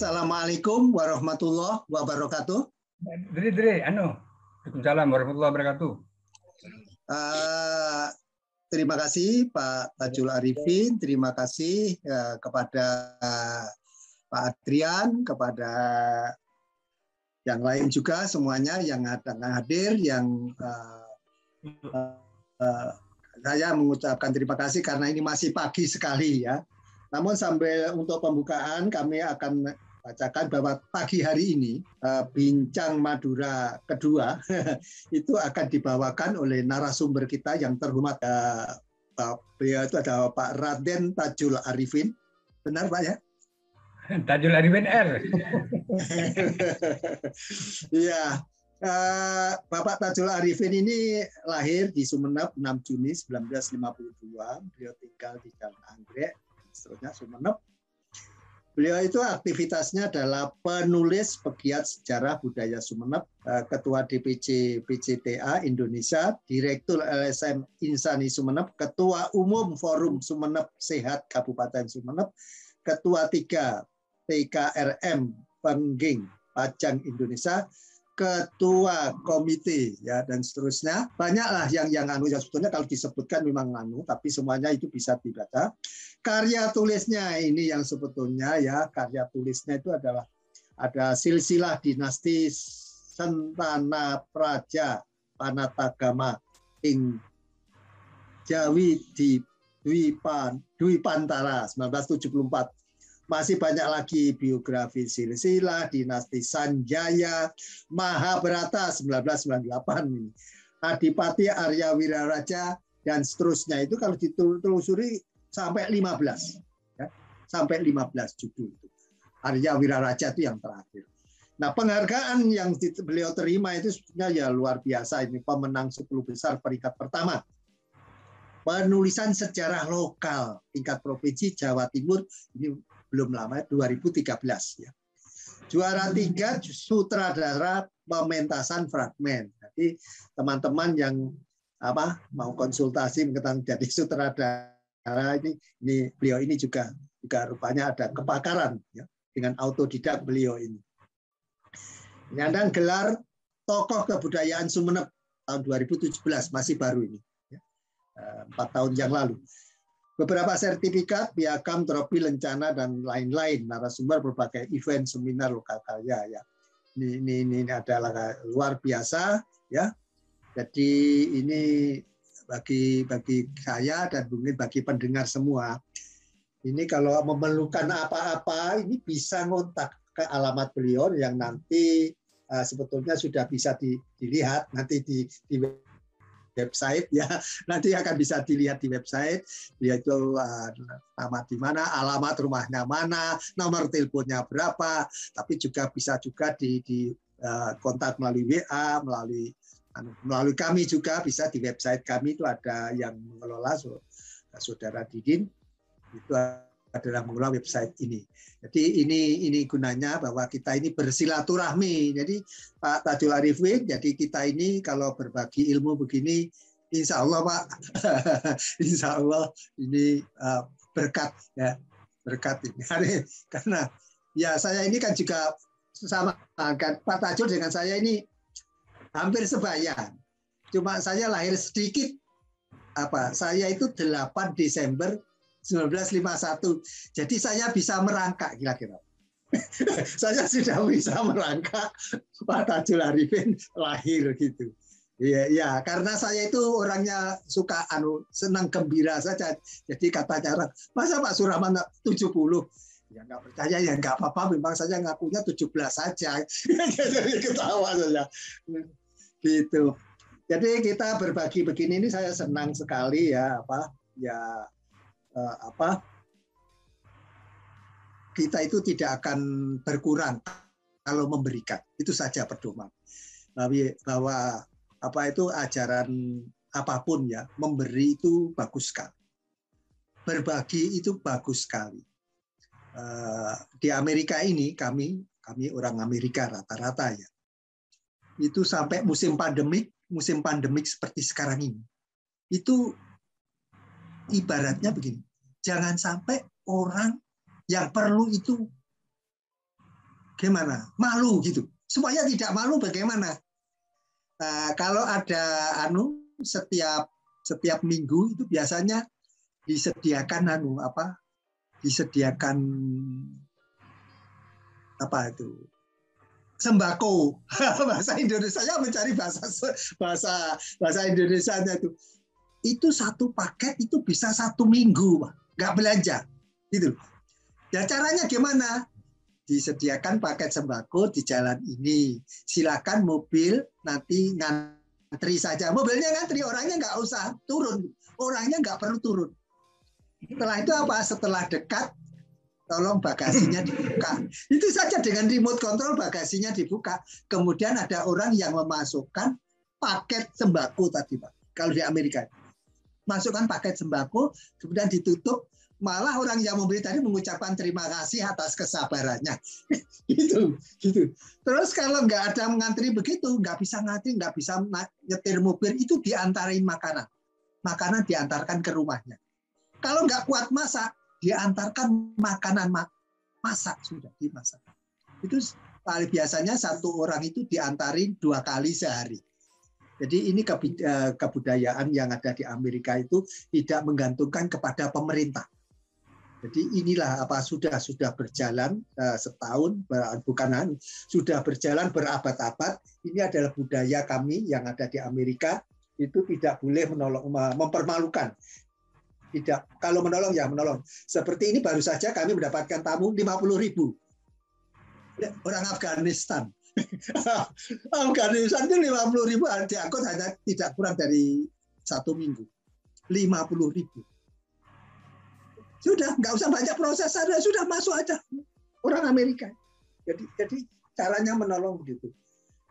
Assalamualaikum warahmatullahi wabarakatuh. Diri diri, anu. Waalaikumsalam warahmatullahi wabarakatuh. Uh, terima kasih Pak Tajul Arifin, terima kasih uh, kepada uh, Pak Adrian, kepada yang lain juga semuanya yang hadir, yang uh, uh, saya mengucapkan terima kasih karena ini masih pagi sekali ya. Namun sambil untuk pembukaan kami akan bacakan bahwa pagi hari ini eh, bincang Madura kedua itu akan dibawakan oleh narasumber kita yang terhormat eh, beliau itu ada Pak Raden Tajul Arifin. Benar Pak ya? Tajul Arifin R. Iya. Uh, Bapak Tajul Arifin ini lahir di Sumeneb 6 Juni 1952. Beliau tinggal di Jalan Anggrek, seterusnya Sumeneb. Beliau itu aktivitasnya adalah penulis pegiat sejarah budaya Sumeneb, eh, Ketua DPC PCTA Indonesia, Direktur LSM Insani Sumeneb, Ketua Umum Forum Sumeneb Sehat Kabupaten Sumeneb, Ketua 3 TKRM Pengging Pajang Indonesia, ketua komite ya dan seterusnya. Banyaklah yang yang anu ya sebetulnya kalau disebutkan memang anu tapi semuanya itu bisa dibaca. Karya tulisnya ini yang sebetulnya ya karya tulisnya itu adalah ada silsilah dinasti Sentana Praja Panatagama ing Jawi di Dwi Pan Dwi Pantara 1974 masih banyak lagi biografi silsilah, dinasti Sanjaya, Mahabharata 1998 ini. Adipati Arya Wiraraja dan seterusnya itu kalau ditelusuri sampai 15 ya. Sampai 15 judul itu. Arya Wiraraja itu yang terakhir. Nah, penghargaan yang beliau terima itu sebenarnya ya luar biasa ini pemenang 10 besar peringkat pertama penulisan sejarah lokal tingkat provinsi Jawa Timur ini belum lama 2013 ya. Juara tiga sutradara pementasan fragmen. Jadi teman-teman yang apa mau konsultasi tentang jadi sutradara ini ini beliau ini juga juga rupanya ada kepakaran ya dengan autodidak beliau ini. Nyandang gelar tokoh kebudayaan Sumeneb tahun 2017 masih baru ini ya. eh, empat tahun yang lalu beberapa sertifikat, piagam, trofi, lencana, dan lain-lain. Narasumber berbagai event, seminar lokal karya. Ya. Ini, ini, ini adalah luar biasa. ya. Jadi ini bagi bagi saya dan mungkin bagi pendengar semua, ini kalau memerlukan apa-apa, ini bisa ngontak ke alamat beliau yang nanti uh, sebetulnya sudah bisa di, dilihat nanti di, di website ya. Nanti akan bisa dilihat di website yaitu uh, nama di mana alamat rumahnya mana nomor teleponnya berapa tapi juga bisa juga di, di uh, kontak melalui WA melalui anu, melalui kami juga bisa di website kami. Itu ada yang mengelola saudara Didin. Itu adalah mengelola website ini. Jadi ini ini gunanya bahwa kita ini bersilaturahmi. Jadi Pak Tajul Arifin, jadi kita ini kalau berbagi ilmu begini, Insya Allah Pak, Insya Allah ini uh, berkat ya berkat ini. Karena ya saya ini kan juga sama kan Pak Tajul dengan saya ini hampir sebaya. Cuma saya lahir sedikit apa saya itu 8 Desember 1951. Jadi saya bisa merangkak kira-kira. saya sudah bisa merangkak Pak Tajul Arifin lahir gitu. Iya, ya, karena saya itu orangnya suka anu senang gembira saja. Jadi katanya orang, masa Pak Suraman 70? Ya nggak percaya ya nggak apa-apa. Memang saya ngakunya 17 saja. Jadi ketawa saja. Gitu. Jadi kita berbagi begini ini saya senang sekali ya apa ya uh, apa kita itu tidak akan berkurang kalau memberikan. Itu saja pedoman bahwa apa itu ajaran apa pun ya memberi itu bagus sekali. Berbagi itu bagus sekali. Uh, di Amerika ini kami kami orang Amerika rata-rata ya itu sampai musim pandemik musim pandemik seperti sekarang ini itu ibaratnya begini, jangan sampai orang yang perlu itu gimana? Malu gitu. Supaya tidak malu bagaimana? Nah, kalau ada anu setiap setiap minggu itu biasanya disediakan anu apa? Disediakan apa itu? Sembako. bahasa Indonesia ya mencari bahasa bahasa bahasa Indonesia itu. Itu satu paket itu bisa satu minggu, nggak belanja. Gitu. Ya caranya gimana? Disediakan paket sembako di jalan ini. Silakan mobil nanti ngantri saja. Mobilnya ngantri, orangnya nggak usah turun. Orangnya nggak perlu turun. Setelah itu apa? Setelah dekat, tolong bagasinya dibuka. Itu saja dengan remote control bagasinya dibuka. Kemudian ada orang yang memasukkan paket sembako tadi Pak. Kalau di Amerika. Masukkan paket sembako, kemudian ditutup, malah orang yang membeli tadi mengucapkan terima kasih atas kesabarannya. Gitu gitu. Terus kalau nggak ada mengantri begitu nggak bisa ngantri nggak bisa nyetir mobil itu diantarin makanan. Makanan diantarkan ke rumahnya. Kalau nggak kuat masak diantarkan makanan masak sudah dimasak. Itu paling biasanya satu orang itu diantarin dua kali sehari jadi ini eh, kebudayaan yang ada di Amerika itu tidak menggantungkan kepada pemerintah jadi inilah apa sudah sudah berjalan uh, setahun bukan sudah berjalan berabad-abad. Ini adalah budaya kami yang ada di Amerika itu tidak boleh menolong mempermalukan. Tidak kalau menolong ya menolong. Seperti ini baru saja kami mendapatkan tamu 50 ribu orang Afghanistan. Afghanistan itu 50 ribu diangkut hanya tidak kurang dari satu minggu. 50 ribu sudah, nggak usah banyak proses, ada sudah masuk aja orang Amerika. Jadi jadi caranya menolong begitu.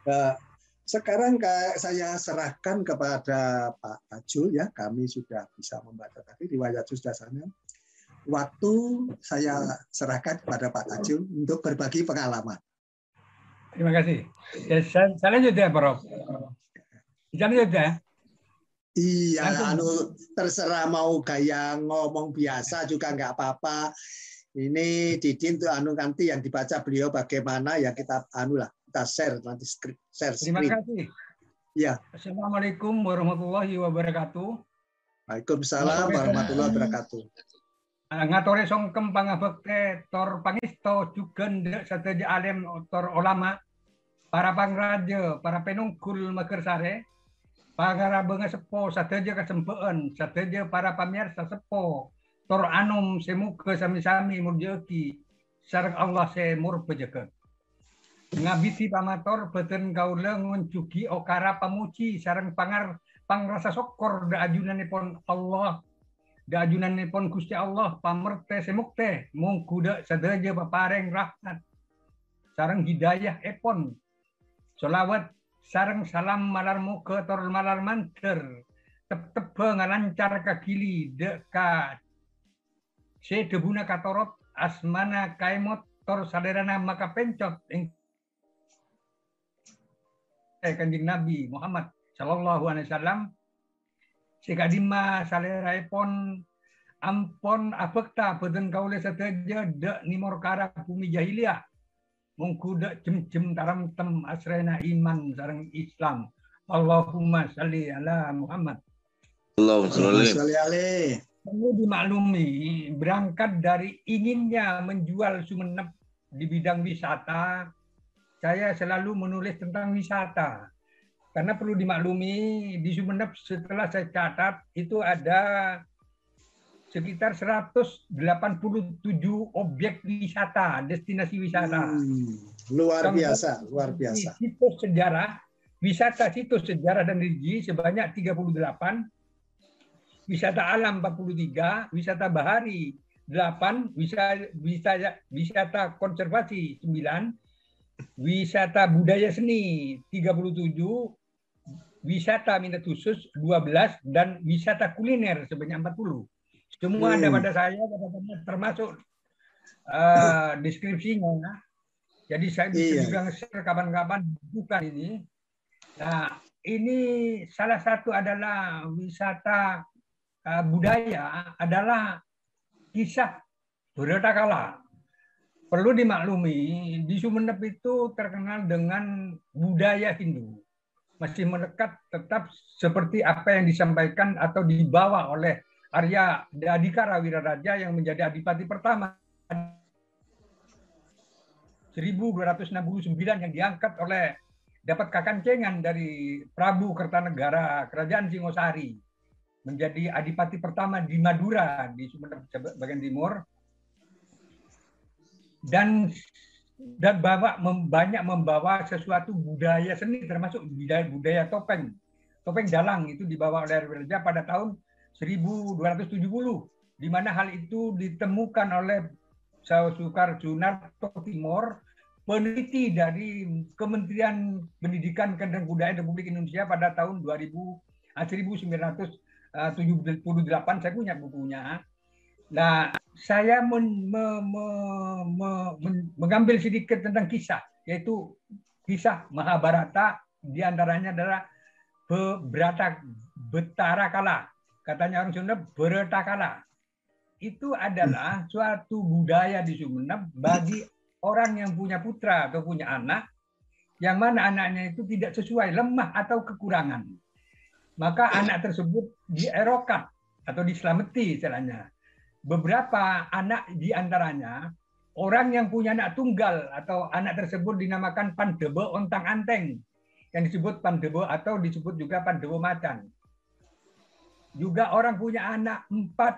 Nah, sekarang saya serahkan kepada Pak Tajul ya, kami sudah bisa membaca tadi riwayat sudah sana. Waktu saya serahkan kepada Pak Tajul untuk berbagi pengalaman. Terima kasih. Ya, saya, saya lanjut ya, Prof. Jangan ya. Iya, anu terserah mau gaya ngomong biasa juga nggak apa-apa. Ini Didin tuh anu nanti yang dibaca beliau bagaimana ya kita anu lah kita share nanti script share screen. Terima kasih. Ya. Assalamualaikum warahmatullahi wabarakatuh. Waalaikumsalam warahmatullahi wabarakatuh. Ngatore songkem pangabekte tor pangisto juga sateja alem tor ulama para pangraja, para penungkul makersare, Pagarabenga sepo sateja kesempaan, sateja para pamirsa sepo, tor anum semuka sami-sami murjeki, sarang Allah se mur pejeket. Ngabiti pamator beten kaula nguncuki okara pamuci sarang pangar pangrasa sokor da pon Allah da pon Gusti Allah pamerte semukte mungkuda sadeja papareng rahmat. Sarang hidayah epon. Solawat sarang salam malar muka tor malar manter. Tep tebe ngalancar kagili dekat. Se debuna katorot asmana kaimot tor saderana maka pencot. Ing eh kanjeng Nabi Muhammad Shallallahu Alaihi Wasallam sikadima saleraipon ampon abekta beden kaule sateja de nimor kara bumi jahiliyah mengkuda jem-jem taram tem asrena iman sarang Islam. Allahumma salli ala Muhammad. Allahumma salli alaihi. Perlu dimaklumi, berangkat dari inginnya menjual Sumeneb di bidang wisata, saya selalu menulis tentang wisata. Karena perlu dimaklumi, di Sumeneb setelah saya catat, itu ada sekitar 187 objek wisata, destinasi wisata. Hmm, luar biasa, luar biasa. Situs sejarah, wisata situs sejarah dan religi sebanyak 38, wisata alam 43, wisata bahari 8, wisata, wisata, wisata konservasi 9, wisata budaya seni 37, wisata minat khusus 12, dan wisata kuliner sebanyak 40. Semua hmm. ada pada saya, termasuk uh, deskripsinya. Jadi saya bisa iya. juga share kapan-kapan bukan ini. Nah, ini salah satu adalah wisata uh, budaya adalah kisah Buddha kala. perlu dimaklumi di Sumeneb itu terkenal dengan budaya Hindu masih melekat tetap seperti apa yang disampaikan atau dibawa oleh Arya Adhikara Wiraraja yang menjadi adipati pertama. 1269 yang diangkat oleh dapat kakancengan dari Prabu Kertanegara Kerajaan Singosari menjadi adipati pertama di Madura di Sumatera bagian timur. Dan dan bawa banyak membawa sesuatu budaya seni termasuk budaya budaya topeng. Topeng dalang itu dibawa oleh Raja pada tahun 1270 di mana hal itu ditemukan oleh Sukar Junarto Timur peneliti dari Kementerian Pendidikan dan Kebudayaan Republik Indonesia pada tahun 2000 1978 saya punya bukunya. Nah, saya men, me, me, me, me, mengambil sedikit tentang kisah, yaitu kisah Mahabharata, di antaranya adalah Bebrata Betara Kala. Katanya orang Sunda, Bereta Kala. Itu adalah suatu budaya di Sumeneb bagi orang yang punya putra atau punya anak, yang mana anaknya itu tidak sesuai, lemah atau kekurangan. Maka anak tersebut dierokat atau diselamati istilahnya beberapa anak di antaranya orang yang punya anak tunggal atau anak tersebut dinamakan pandebe ontang anteng yang disebut pandebe atau disebut juga pandebe macan. Juga orang punya anak empat,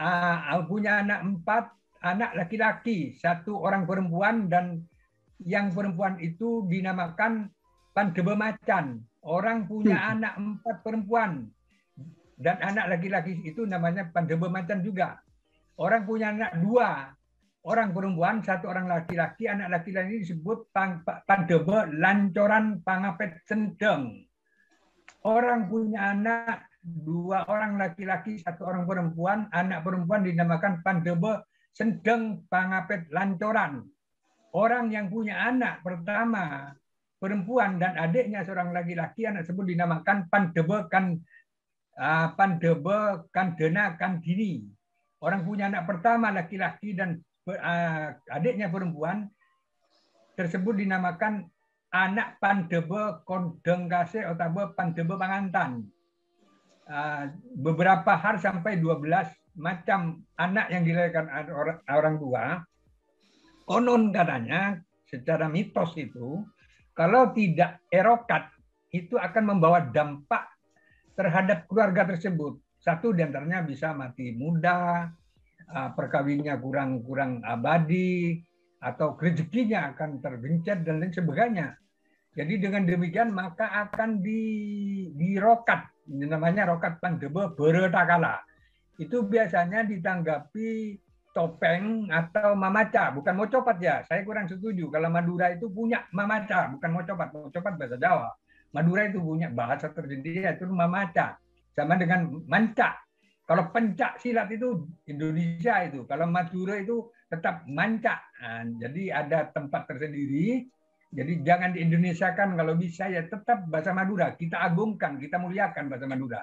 uh, punya anak empat, anak laki-laki, satu orang perempuan dan yang perempuan itu dinamakan pandebe macan. Orang punya hmm. anak empat perempuan, dan anak laki-laki itu namanya pandebe macan juga. Orang punya anak dua, orang perempuan, satu orang laki-laki, anak laki-laki ini disebut pandebe lancoran pangapet sendeng. Orang punya anak dua orang laki-laki, satu orang perempuan, anak perempuan dinamakan pandebe sendeng pangapet lancoran. Orang yang punya anak pertama perempuan dan adiknya seorang laki-laki, anak tersebut dinamakan pandebe kan Ah, Pandebe Kandena Kandini. Orang punya anak pertama laki-laki dan ah, adiknya perempuan tersebut dinamakan anak Pandebe Kondengkase atau Pandebe Pangantan. Ah, beberapa hari sampai 12 macam anak yang dilahirkan orang tua, konon katanya secara mitos itu, kalau tidak erokat, itu akan membawa dampak terhadap keluarga tersebut. Satu di antaranya bisa mati muda, ah, perkawinnya kurang kurang abadi, atau rezekinya akan tergencet dan lain sebagainya. Jadi dengan demikian maka akan di dirokat, namanya rokat pandebe beretakala. Itu biasanya ditanggapi topeng atau mamaca, bukan mau copat ya. Saya kurang setuju kalau Madura itu punya mamaca, bukan mau copat, mau copat bahasa Jawa. Madura itu punya bahasa tersendiri yaitu mamaca. Sama dengan manca. Kalau pencak silat itu Indonesia itu. Kalau Madura itu tetap manca. Nah, jadi ada tempat tersendiri. Jadi jangan di Indonesia kan kalau bisa ya tetap bahasa Madura. Kita agungkan, kita muliakan bahasa Madura.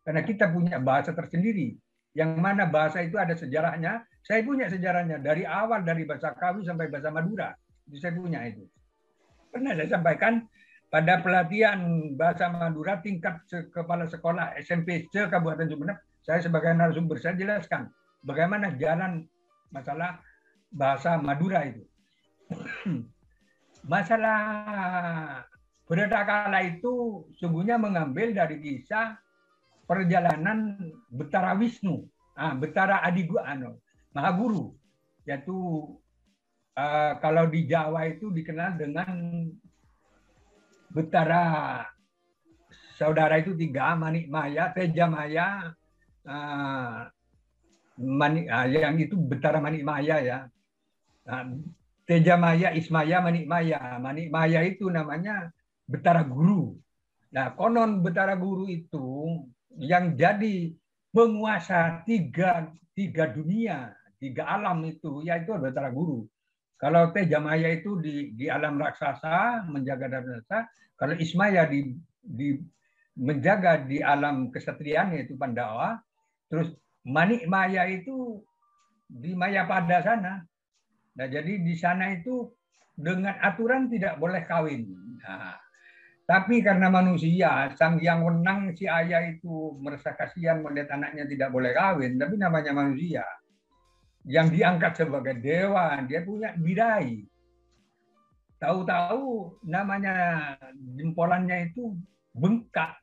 Karena kita punya bahasa tersendiri. Yang mana bahasa itu ada sejarahnya. Saya punya sejarahnya dari awal dari bahasa Kawi sampai bahasa Madura. Itu saya punya itu. Pernah saya sampaikan pada pelatihan bahasa Madura tingkat kepala sekolah SMP se Kabupaten Sumeneb, saya sebagai narasumber saya jelaskan bagaimana jalan masalah bahasa Madura itu. masalah Kala itu sungguhnya mengambil dari kisah perjalanan Betara Wisnu, ah, Betara Adigu Ano, Mahaguru, yaitu uh, kalau di Jawa itu dikenal dengan Betara saudara itu tiga, Manik Maya, Teja Maya, uh, Manik, uh, yang itu Betara Manik Maya ya. Uh, Teja Maya, Ismaya, Manik Maya. Manik Maya itu namanya Betara Guru. Nah, konon Betara Guru itu yang jadi penguasa tiga, tiga dunia, tiga alam itu, yaitu Betara Guru. Kalau Teja Maya itu di, di alam raksasa, menjaga raksasa, kalau Ismaya di, di menjaga di alam kesatrian yaitu Pandawa, terus Manik Maya itu di Maya pada sana, Nah, jadi di sana itu dengan aturan tidak boleh kawin. Nah, tapi karena manusia, sang yang menang si ayah itu merasa kasihan melihat anaknya tidak boleh kawin, tapi namanya manusia yang diangkat sebagai dewa, dia punya bidai. Tahu-tahu namanya jempolannya itu bengkak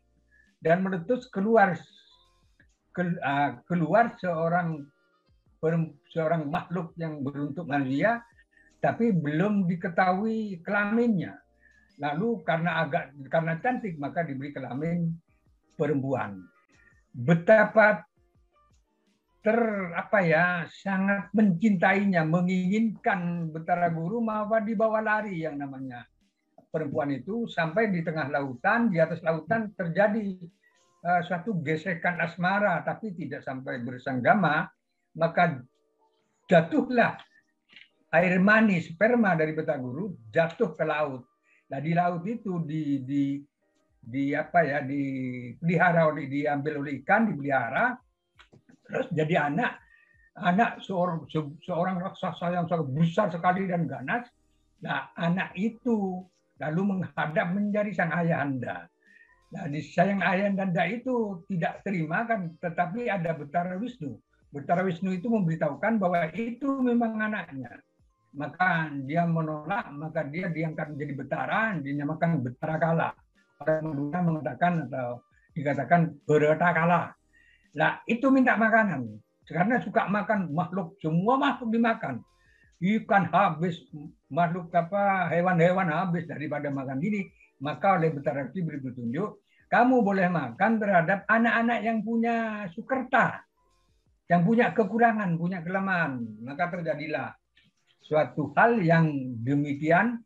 dan meletus keluar ah, keluar seorang seorang makhluk yang beruntuk manusia tapi belum diketahui kelaminnya. Lalu karena agak karena cantik maka diberi kelamin perempuan. Betapa ter apa ya sangat mencintainya, menginginkan Betara Guru maka dibawa lari yang namanya perempuan itu sampai di tengah lautan, di atas lautan terjadi uh, suatu gesekan asmara tapi tidak sampai bersanggama, maka jatuhlah air mani sperma dari Betaguru jatuh ke laut. Nah di laut itu di di di apa ya dipelihara oleh diambil oleh ikan dipelihara terus jadi anak anak seorang seorang raksasa yang sangat besar sekali dan ganas. Nah anak itu lalu menghadap menjadi sang ayah anda. Nah, di sayang ayah anda itu tidak terima kan, tetapi ada Betara Wisnu. Betara Wisnu itu memberitahukan bahwa itu memang anaknya maka dia menolak, maka dia diangkat menjadi betara, dinamakan betara kala. Orang mengatakan atau dikatakan bereta kala. Nah, itu minta makanan. Karena suka makan makhluk, semua makhluk dimakan. Ikan habis, makhluk apa hewan-hewan habis daripada makan ini, maka oleh Betara beri petunjuk, kamu boleh makan terhadap anak-anak yang punya sukerta, yang punya kekurangan, punya kelemahan. Maka terjadilah suatu hal yang demikian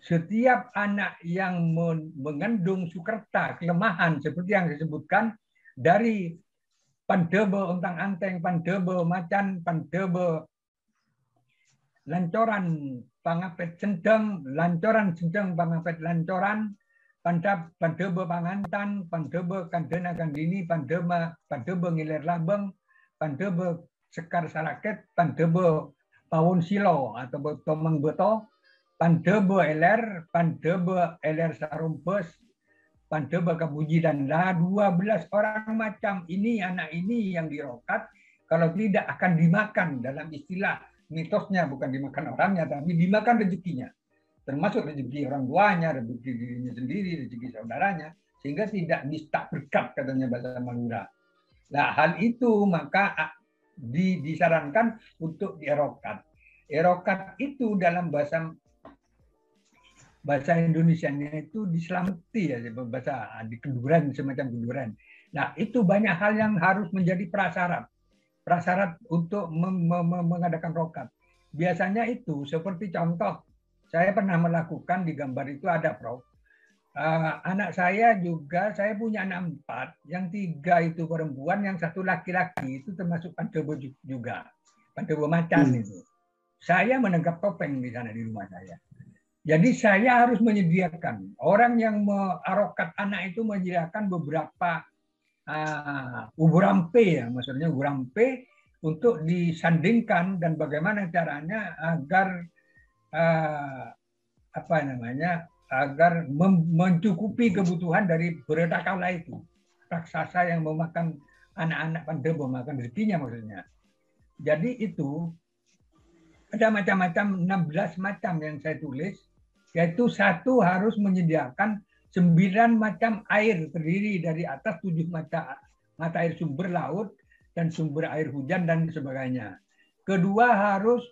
setiap anak yang mengandung sukerta kelemahan seperti yang disebutkan dari pandebe untang anteng pandebe macan pandebe lancoran pangapet cendeng lancoran cendeng pangapet lancoran pandab pandebe pangantan pandebe kandena kandini pandema pandebe ngiler labeng pandebe sekar salaket pandebe pawon silo atau tomang beto pandebe eler pandebe eler sarumpes pandebe kabuji dan lah 12 orang macam ini anak ini yang dirokat kalau tidak akan dimakan dalam istilah mitosnya bukan dimakan orangnya tapi dimakan rezekinya termasuk rezeki orang tuanya rezeki dirinya sendiri rezeki saudaranya sehingga tidak bisa berkat katanya bahasa Madura. Nah hal itu maka di, disarankan untuk dierokat. Erokat itu dalam bahasa bahasa Indonesia-nya itu diselamati ya bahasa di kenduran semacam kenduran. Nah itu banyak hal yang harus menjadi prasyarat prasyarat untuk mengadakan rokat. Biasanya itu seperti contoh saya pernah melakukan di gambar itu ada Prof. Uh, anak saya juga saya punya anak empat, yang tiga itu perempuan, yang satu laki-laki itu termasuk Pandowo juga, Pandowo macan hmm. itu. Saya menangkap topeng di sana di rumah saya. Jadi saya harus menyediakan orang yang merokat anak itu menyediakan beberapa uh, uburampe ya, maksudnya uburampe untuk disandingkan dan bagaimana caranya agar uh, apa namanya agar mencukupi kebutuhan dari berita kala itu. Raksasa yang memakan anak-anak pandebo, makan rezekinya maksudnya. Jadi itu ada macam-macam 16 macam yang saya tulis, yaitu satu harus menyediakan sembilan macam air terdiri dari atas tujuh mata mata air sumber laut dan sumber air hujan dan sebagainya. Kedua harus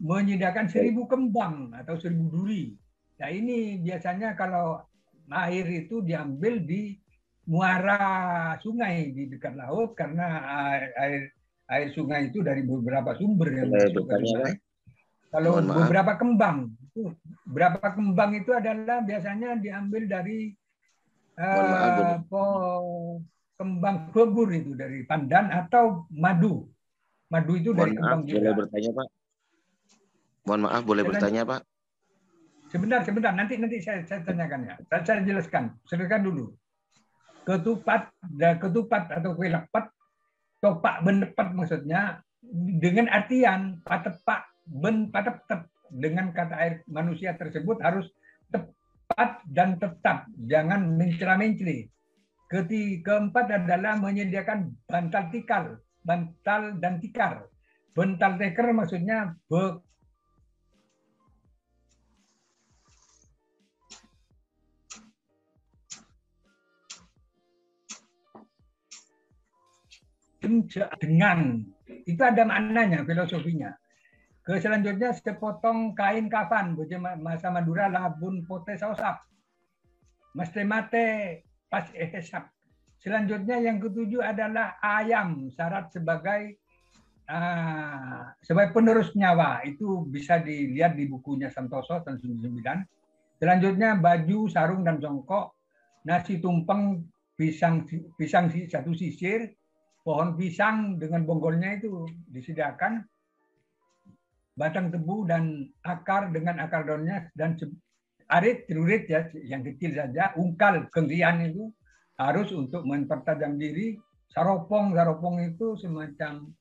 menyediakan seribu kembang atau seribu duri Nah ini biasanya kalau air itu diambil di muara sungai di dekat laut karena air air sungai itu dari beberapa sumber yang masuk ke sungai. Kalau beberapa kembang berapa kembang itu adalah biasanya diambil dari uh, po, kembang kebur itu dari pandan atau madu. Madu itu dari Mohon kembang maaf, juga. Boleh bertanya Pak? Mohon maaf, boleh bertanya Pak? Sebentar, sebentar. Nanti nanti saya, saya tanyakan ya. Saya, saya jelaskan. Silakan dulu. Ketupat, ketupat atau kue lepat, topak benepat maksudnya dengan artian patepak ben pada tetap dengan kata air manusia tersebut harus tepat dan tetap, jangan mencela-menceli. Keempat adalah menyediakan bantal tikar, bantal dan tikar. Bantal tikar maksudnya be dengan itu ada maknanya filosofinya. Ke selanjutnya sepotong kain kafan masa Madura labun pote sausap. Mesti mate pas ehesap. Selanjutnya yang ketujuh adalah ayam syarat sebagai uh, sebagai penerus nyawa itu bisa dilihat di bukunya Santoso tahun 99. Selanjutnya baju, sarung dan jongkok, nasi tumpeng, pisang pisang satu sisir, pohon pisang dengan bonggolnya itu disediakan batang tebu dan akar dengan akar daunnya dan arit celurit ya yang kecil saja ungkal kengrian itu harus untuk mempertajam diri. Saropong saropong itu semacam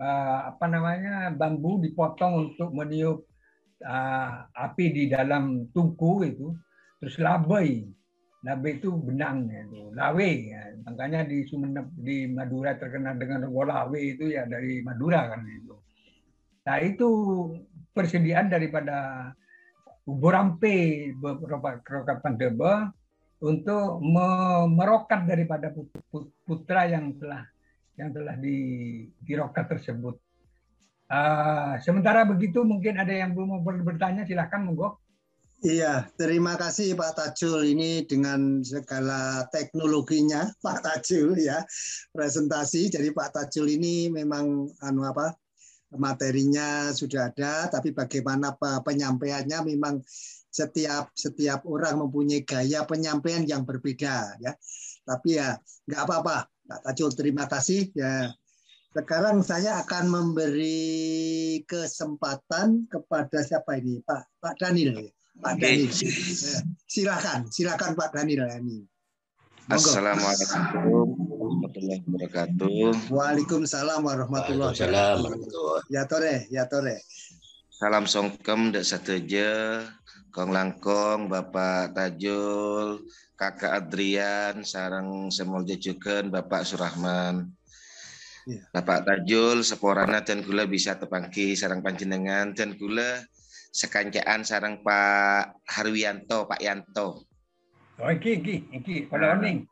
uh, apa namanya bambu dipotong untuk meniup uh, api di dalam tungku itu. Terus labai labai itu benang itu lawe ya. makanya di Sumeneb di Madura terkenal dengan lawe itu ya dari Madura kan itu Nah itu persediaan daripada Borampe beberapa kerokapan deba untuk merokat daripada putra yang telah yang telah di, dirokat tersebut. Uh, sementara begitu mungkin ada yang belum bertanya silahkan monggo. Iya, terima kasih Pak Tajul ini dengan segala teknologinya Pak Tajul ya presentasi. Jadi Pak Tajul ini memang anu apa materinya sudah ada, tapi bagaimana penyampaiannya memang setiap setiap orang mempunyai gaya penyampaian yang berbeda ya. Tapi ya nggak apa-apa, Pak Tajul terima kasih ya. Sekarang saya akan memberi kesempatan kepada siapa ini Pak Pak Daniel. Ya? Pak Daniel. Ya, silakan, silakan Pak Daniel ini. Assalamualaikum warahmatullahi wabarakatuh. Waalaikumsalam warahmatullahi wabarakatuh. Ya tore, ya tore. Salam songkem dek sateja, kong langkong, Bapak Tajul, Kakak Adrian, sarang semol jejuken, Bapak Surahman. Ya. Bapak Tajul, seporana dan gula bisa tepangki sarang panjenengan dan gula sekancaan sarang Pak Harwianto, Pak Yanto. Oh, iki iki iki kalau. Kalau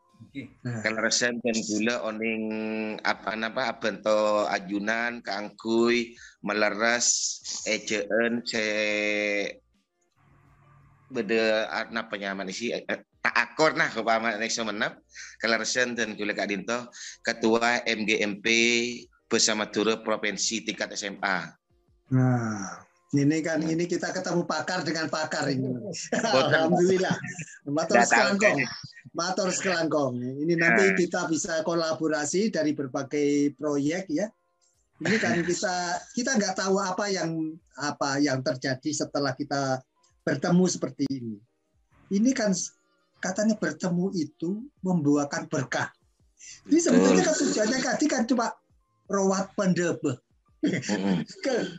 resen dan gula oning apa napa abento ajunan keangkui meleras ejeen se bede apa nyaman isi eh, tak akor nah kepama nek semenap kalau resen dan gula kak dinto ketua MGMP bersama turut provinsi tingkat SMA. Nah, ini kan ini kita ketemu pakar dengan pakar ini. Alhamdulillah. Matur sekelangkong. Matur sekelangkong. Ini nanti nah. kita bisa kolaborasi dari berbagai proyek ya. Ini kan kita kita nggak tahu apa yang apa yang terjadi setelah kita bertemu seperti ini. Ini kan katanya bertemu itu membuahkan berkah. Ini sebetulnya kan tujuannya tadi kan cuma rawat pendebeh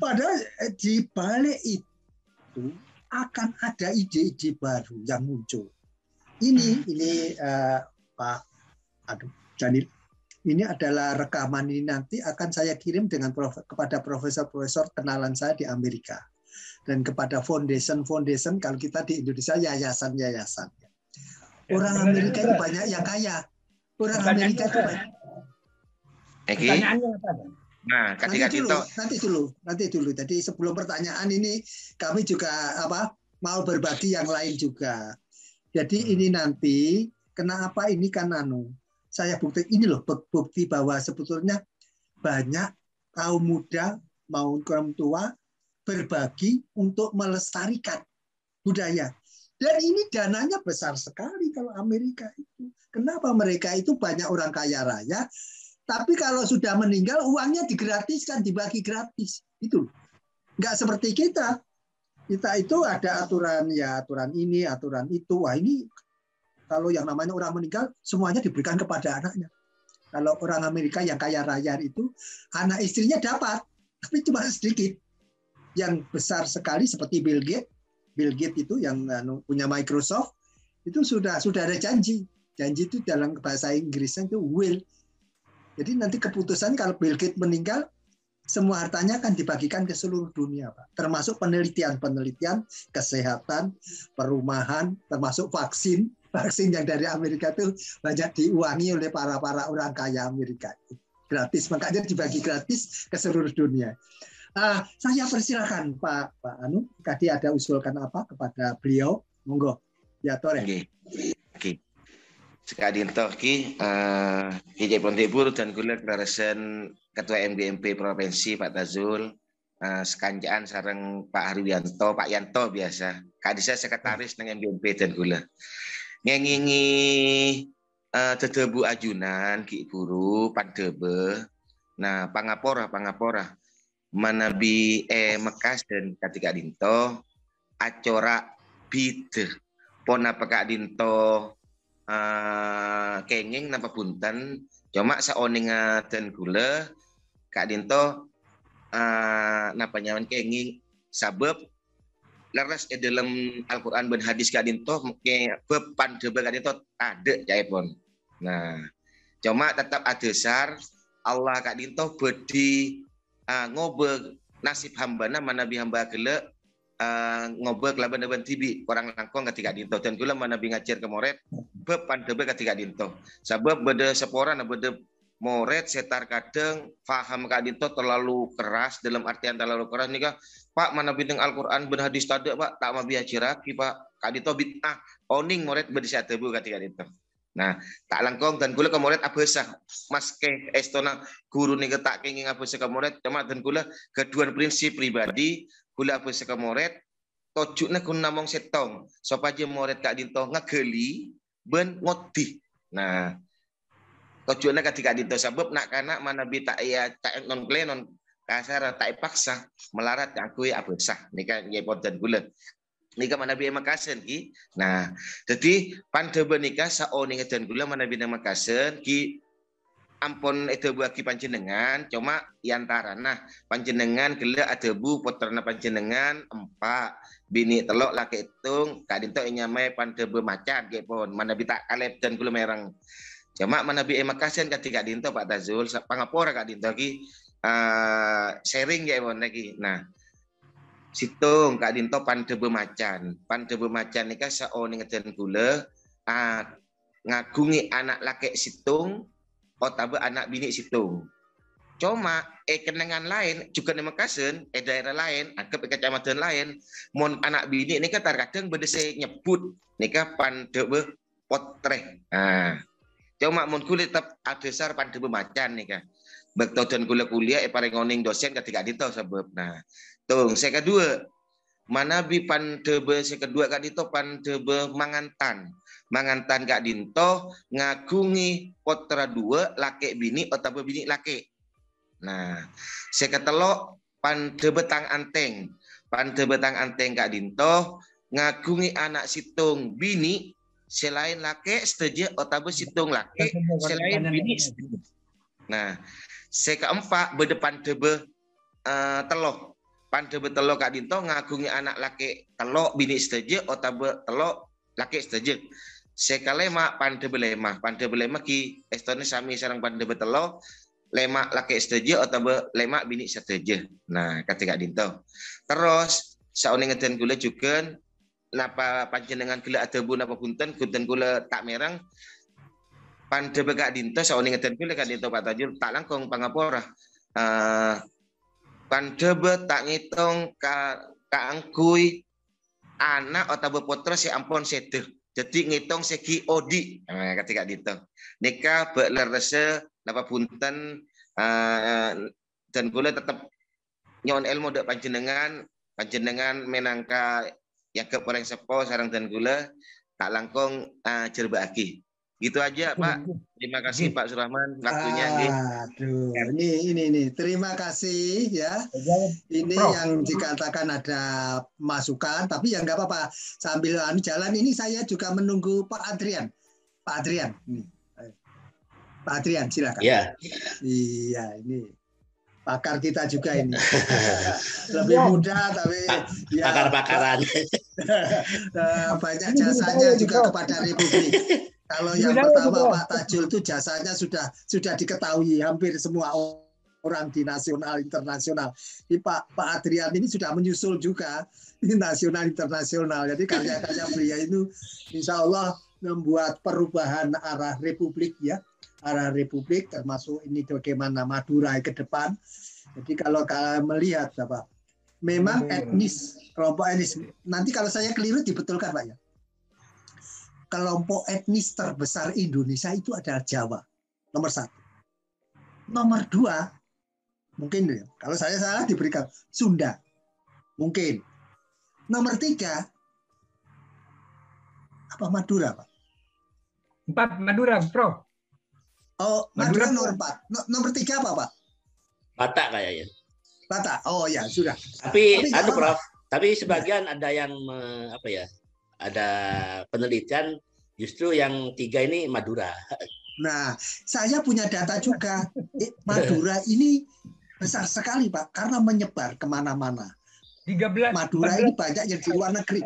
Padahal eh, di balik itu akan ada ide-ide baru yang muncul. Ini ini uh, Pak aduh Janil ini adalah rekaman ini nanti akan saya kirim dengan prof, kepada profesor-profesor kenalan saya di Amerika dan kepada foundation-foundation kalau kita di Indonesia yayasan-yayasan. Orang Amerika itu banyak yang kaya. Orang Amerika itu banyak. Apa? Nah, ketika nanti dulu, kita nanti dulu, nanti dulu. Jadi sebelum pertanyaan ini kami juga apa mau berbagi yang lain juga. Jadi hmm. ini nanti kenapa ini kan anu saya bukti ini loh bukti bahwa sebetulnya banyak kaum muda maupun kaum tua berbagi untuk melestarikan budaya. Dan ini dananya besar sekali kalau Amerika itu. Kenapa mereka itu banyak orang kaya raya, tapi kalau sudah meninggal uangnya digratiskan, dibagi gratis. Itu nggak seperti kita. Kita itu ada aturan ya aturan ini, aturan itu. Wah ini kalau yang namanya orang meninggal semuanya diberikan kepada anaknya. Kalau orang Amerika yang kaya raya itu anak istrinya dapat, tapi cuma sedikit. yang besar sekali seperti Bill Gates, Bill Gates itu yang anu, punya Microsoft itu sudah sudah ada janji. Janji itu dalam bahasa Inggrisnya itu will. Jadi nanti keputusan kalau Bill Gates meninggal, semua hartanya akan dibagikan ke seluruh dunia, Pak. Termasuk penelitian-penelitian kesehatan, perumahan, termasuk vaksin. Vaksin yang dari Amerika itu banyak diuangi oleh para para orang kaya Amerika. Gratis, makanya dibagi gratis ke seluruh dunia. Uh, saya persilakan Pak Pak Anu, tadi ada usulkan apa kepada beliau? Monggo. Ya, Tore. Oke. Oke. Sekali ki uh, Kijai Pontebur dan gula kelarasan Ketua MGMP Provinsi Pak Tazul, uh, sekanjaan sarang Pak Harwianto, Pak Yanto biasa. Kadi saya sekretaris dengan MGMP dan gula. Ngengingi uh, tetebu ajunan ki buru pandebe. Nah, pangapora pangapora manabi eh Mekas dan katika dinto acora bid pona dinto uh, kenging napa punten? Cuma saoning dan gula kak dinto uh, napa nyaman kenging? Sabab leres di dalam Al-Quran dan hadis kak dinto mungkin bepan deba kak dinto ada pun. Nah cuma tetap ada sar Allah kak dinto bedi uh, ngobe nasib hamba na manabi hamba kele uh, ngobe kelaban deban tibi orang langkong ketika dinto. Dan kula manabi ngajar ke moret bepan debe ketika dinto. Sebab beda seporan beda moret setar kadang faham kak dinto terlalu keras dalam artian terlalu keras nih kak. Pak mana bintang Al-Quran berhadis tadi Pak? Tak mau biar pak. Kak dinto bintah oning moret berdisat tebu ketika dinto. Nah, tak langkong dan kemuret apa sah mas ke estona guru nih tak kenging apa sah kemuret cuma dan gula kedua prinsip pribadi apa sah kemuret tojuknya kun namong setong. Sopaja muret kak dinto ngageli ben ngoti. Nah, tojuknya ketika dinto sabab nak kana mana bi tak ya tak non non kasar tak paksa melarat aku sah nih kan ya dan gula Nika mana bi makasen ki. Nah, jadi pande benika saoni ngeten gula mana bi makasen ki ampun buat ki panjenengan. Cuma yantara nah panjenengan ada bu poterna panjenengan empat bini telok laki hitung kadinto nyamai pande macan pun. Mana bi tak kalep dan gula merang cuma mana bi makasen ketika dinto Pak Tazul. Pangapora kak dinto ki uh, sharing ya pun lagi. Nah situng kak dinto pandebe macan. Pandebe macan nika saoni ngeten gula. Ah, ngagungi anak laki situng otabe anak bini situng cuma eh kenangan lain juga di Makassar eh daerah lain agak kecamatan lain mon anak bini ini kan terkadang berdesa nyebut nika pandebe potre ah cuma mon kulit tetap adesar pandebe macan nika Bekto dan kuliah kuliah eh paling ngoning dosen ketika dito sebab. Nah Tung, saya kedua, mana bi pan tebe saya kedua kak dito pan tebe mangantan. Mangantan kak dinto ngagungi potra dua laki bini atau bini laki. Nah, saya ketelo pan tebe tang anteng. Pan tebe tang anteng kak dinto ngagungi anak situng bini selain laki setuju atau situng laki selain bini. Nah, saya keempat berdepan tebe uh, teloh pande betelo kak dinto ngagungi anak laki telok bini setuju otabe telok laki setuju sekalema pande belema. Pande belema ki estone sami sarang pande betelo lema laki setuju otabe lema bini setuju nah ketika dinto. Terus sauni ngeden gula juga napa panjenengan gula bu napa punten punten gula tak merang pande begak dinto sauni ngeden gula kak dinto pak tajul tak langkong pangapora. Uh, pandebe tak ngitung ka kaangkui anak atau putra si ampun sedeh. Jadi ngitung segi odi. Nah, ketika dihitung. Nika berlerese napa punten uh, dan boleh tetap nyon ilmu dek panjenengan panjenengan menangka yang ke sepo sarang dan gula tak langkung uh, jerbaki. Gitu aja Pak. Terima kasih Pak Surahman waktunya. Aduh, ini ini ini. Terima kasih ya. Ini Prof. yang dikatakan ada masukan, tapi ya nggak apa-apa. Sambil anu jalan ini saya juga menunggu Pak Adrian. Pak Adrian. Pak Adrian silakan. Iya. Iya ini. pakar kita juga ini. Lebih muda tapi ya, pakar-pakaran. Eh, banyak jasanya juga kepada Republik. Kalau yang pertama Pak Tajul itu jasanya sudah sudah diketahui hampir semua orang di nasional internasional. Ini Pak Pak Adrian ini sudah menyusul juga di nasional internasional. Jadi karya-karya beliau itu Insya Allah membuat perubahan arah Republik ya arah Republik termasuk ini bagaimana Madura ke depan. Jadi kalau kalian melihat apa, memang etnis kelompok etnis. Nanti kalau saya keliru dibetulkan Pak ya. Kelompok etnis terbesar Indonesia itu adalah Jawa nomor satu. Nomor dua mungkin ya. Kalau saya salah diberikan Sunda mungkin. Nomor tiga apa Madura Pak? Empat Madura, Prof. Oh, Madura, nomor empat. Nomor tiga apa, Pak? Batak kayaknya. Batak. Oh ya, sudah. Tapi, Tapi aduh, Prof. Tapi sebagian ada yang apa ya? Ada penelitian justru yang tiga ini Madura. Nah, saya punya data juga. Eh, Madura ini besar sekali, Pak, karena menyebar ke mana-mana. 13 Madura 14. ini banyak yang di luar negeri.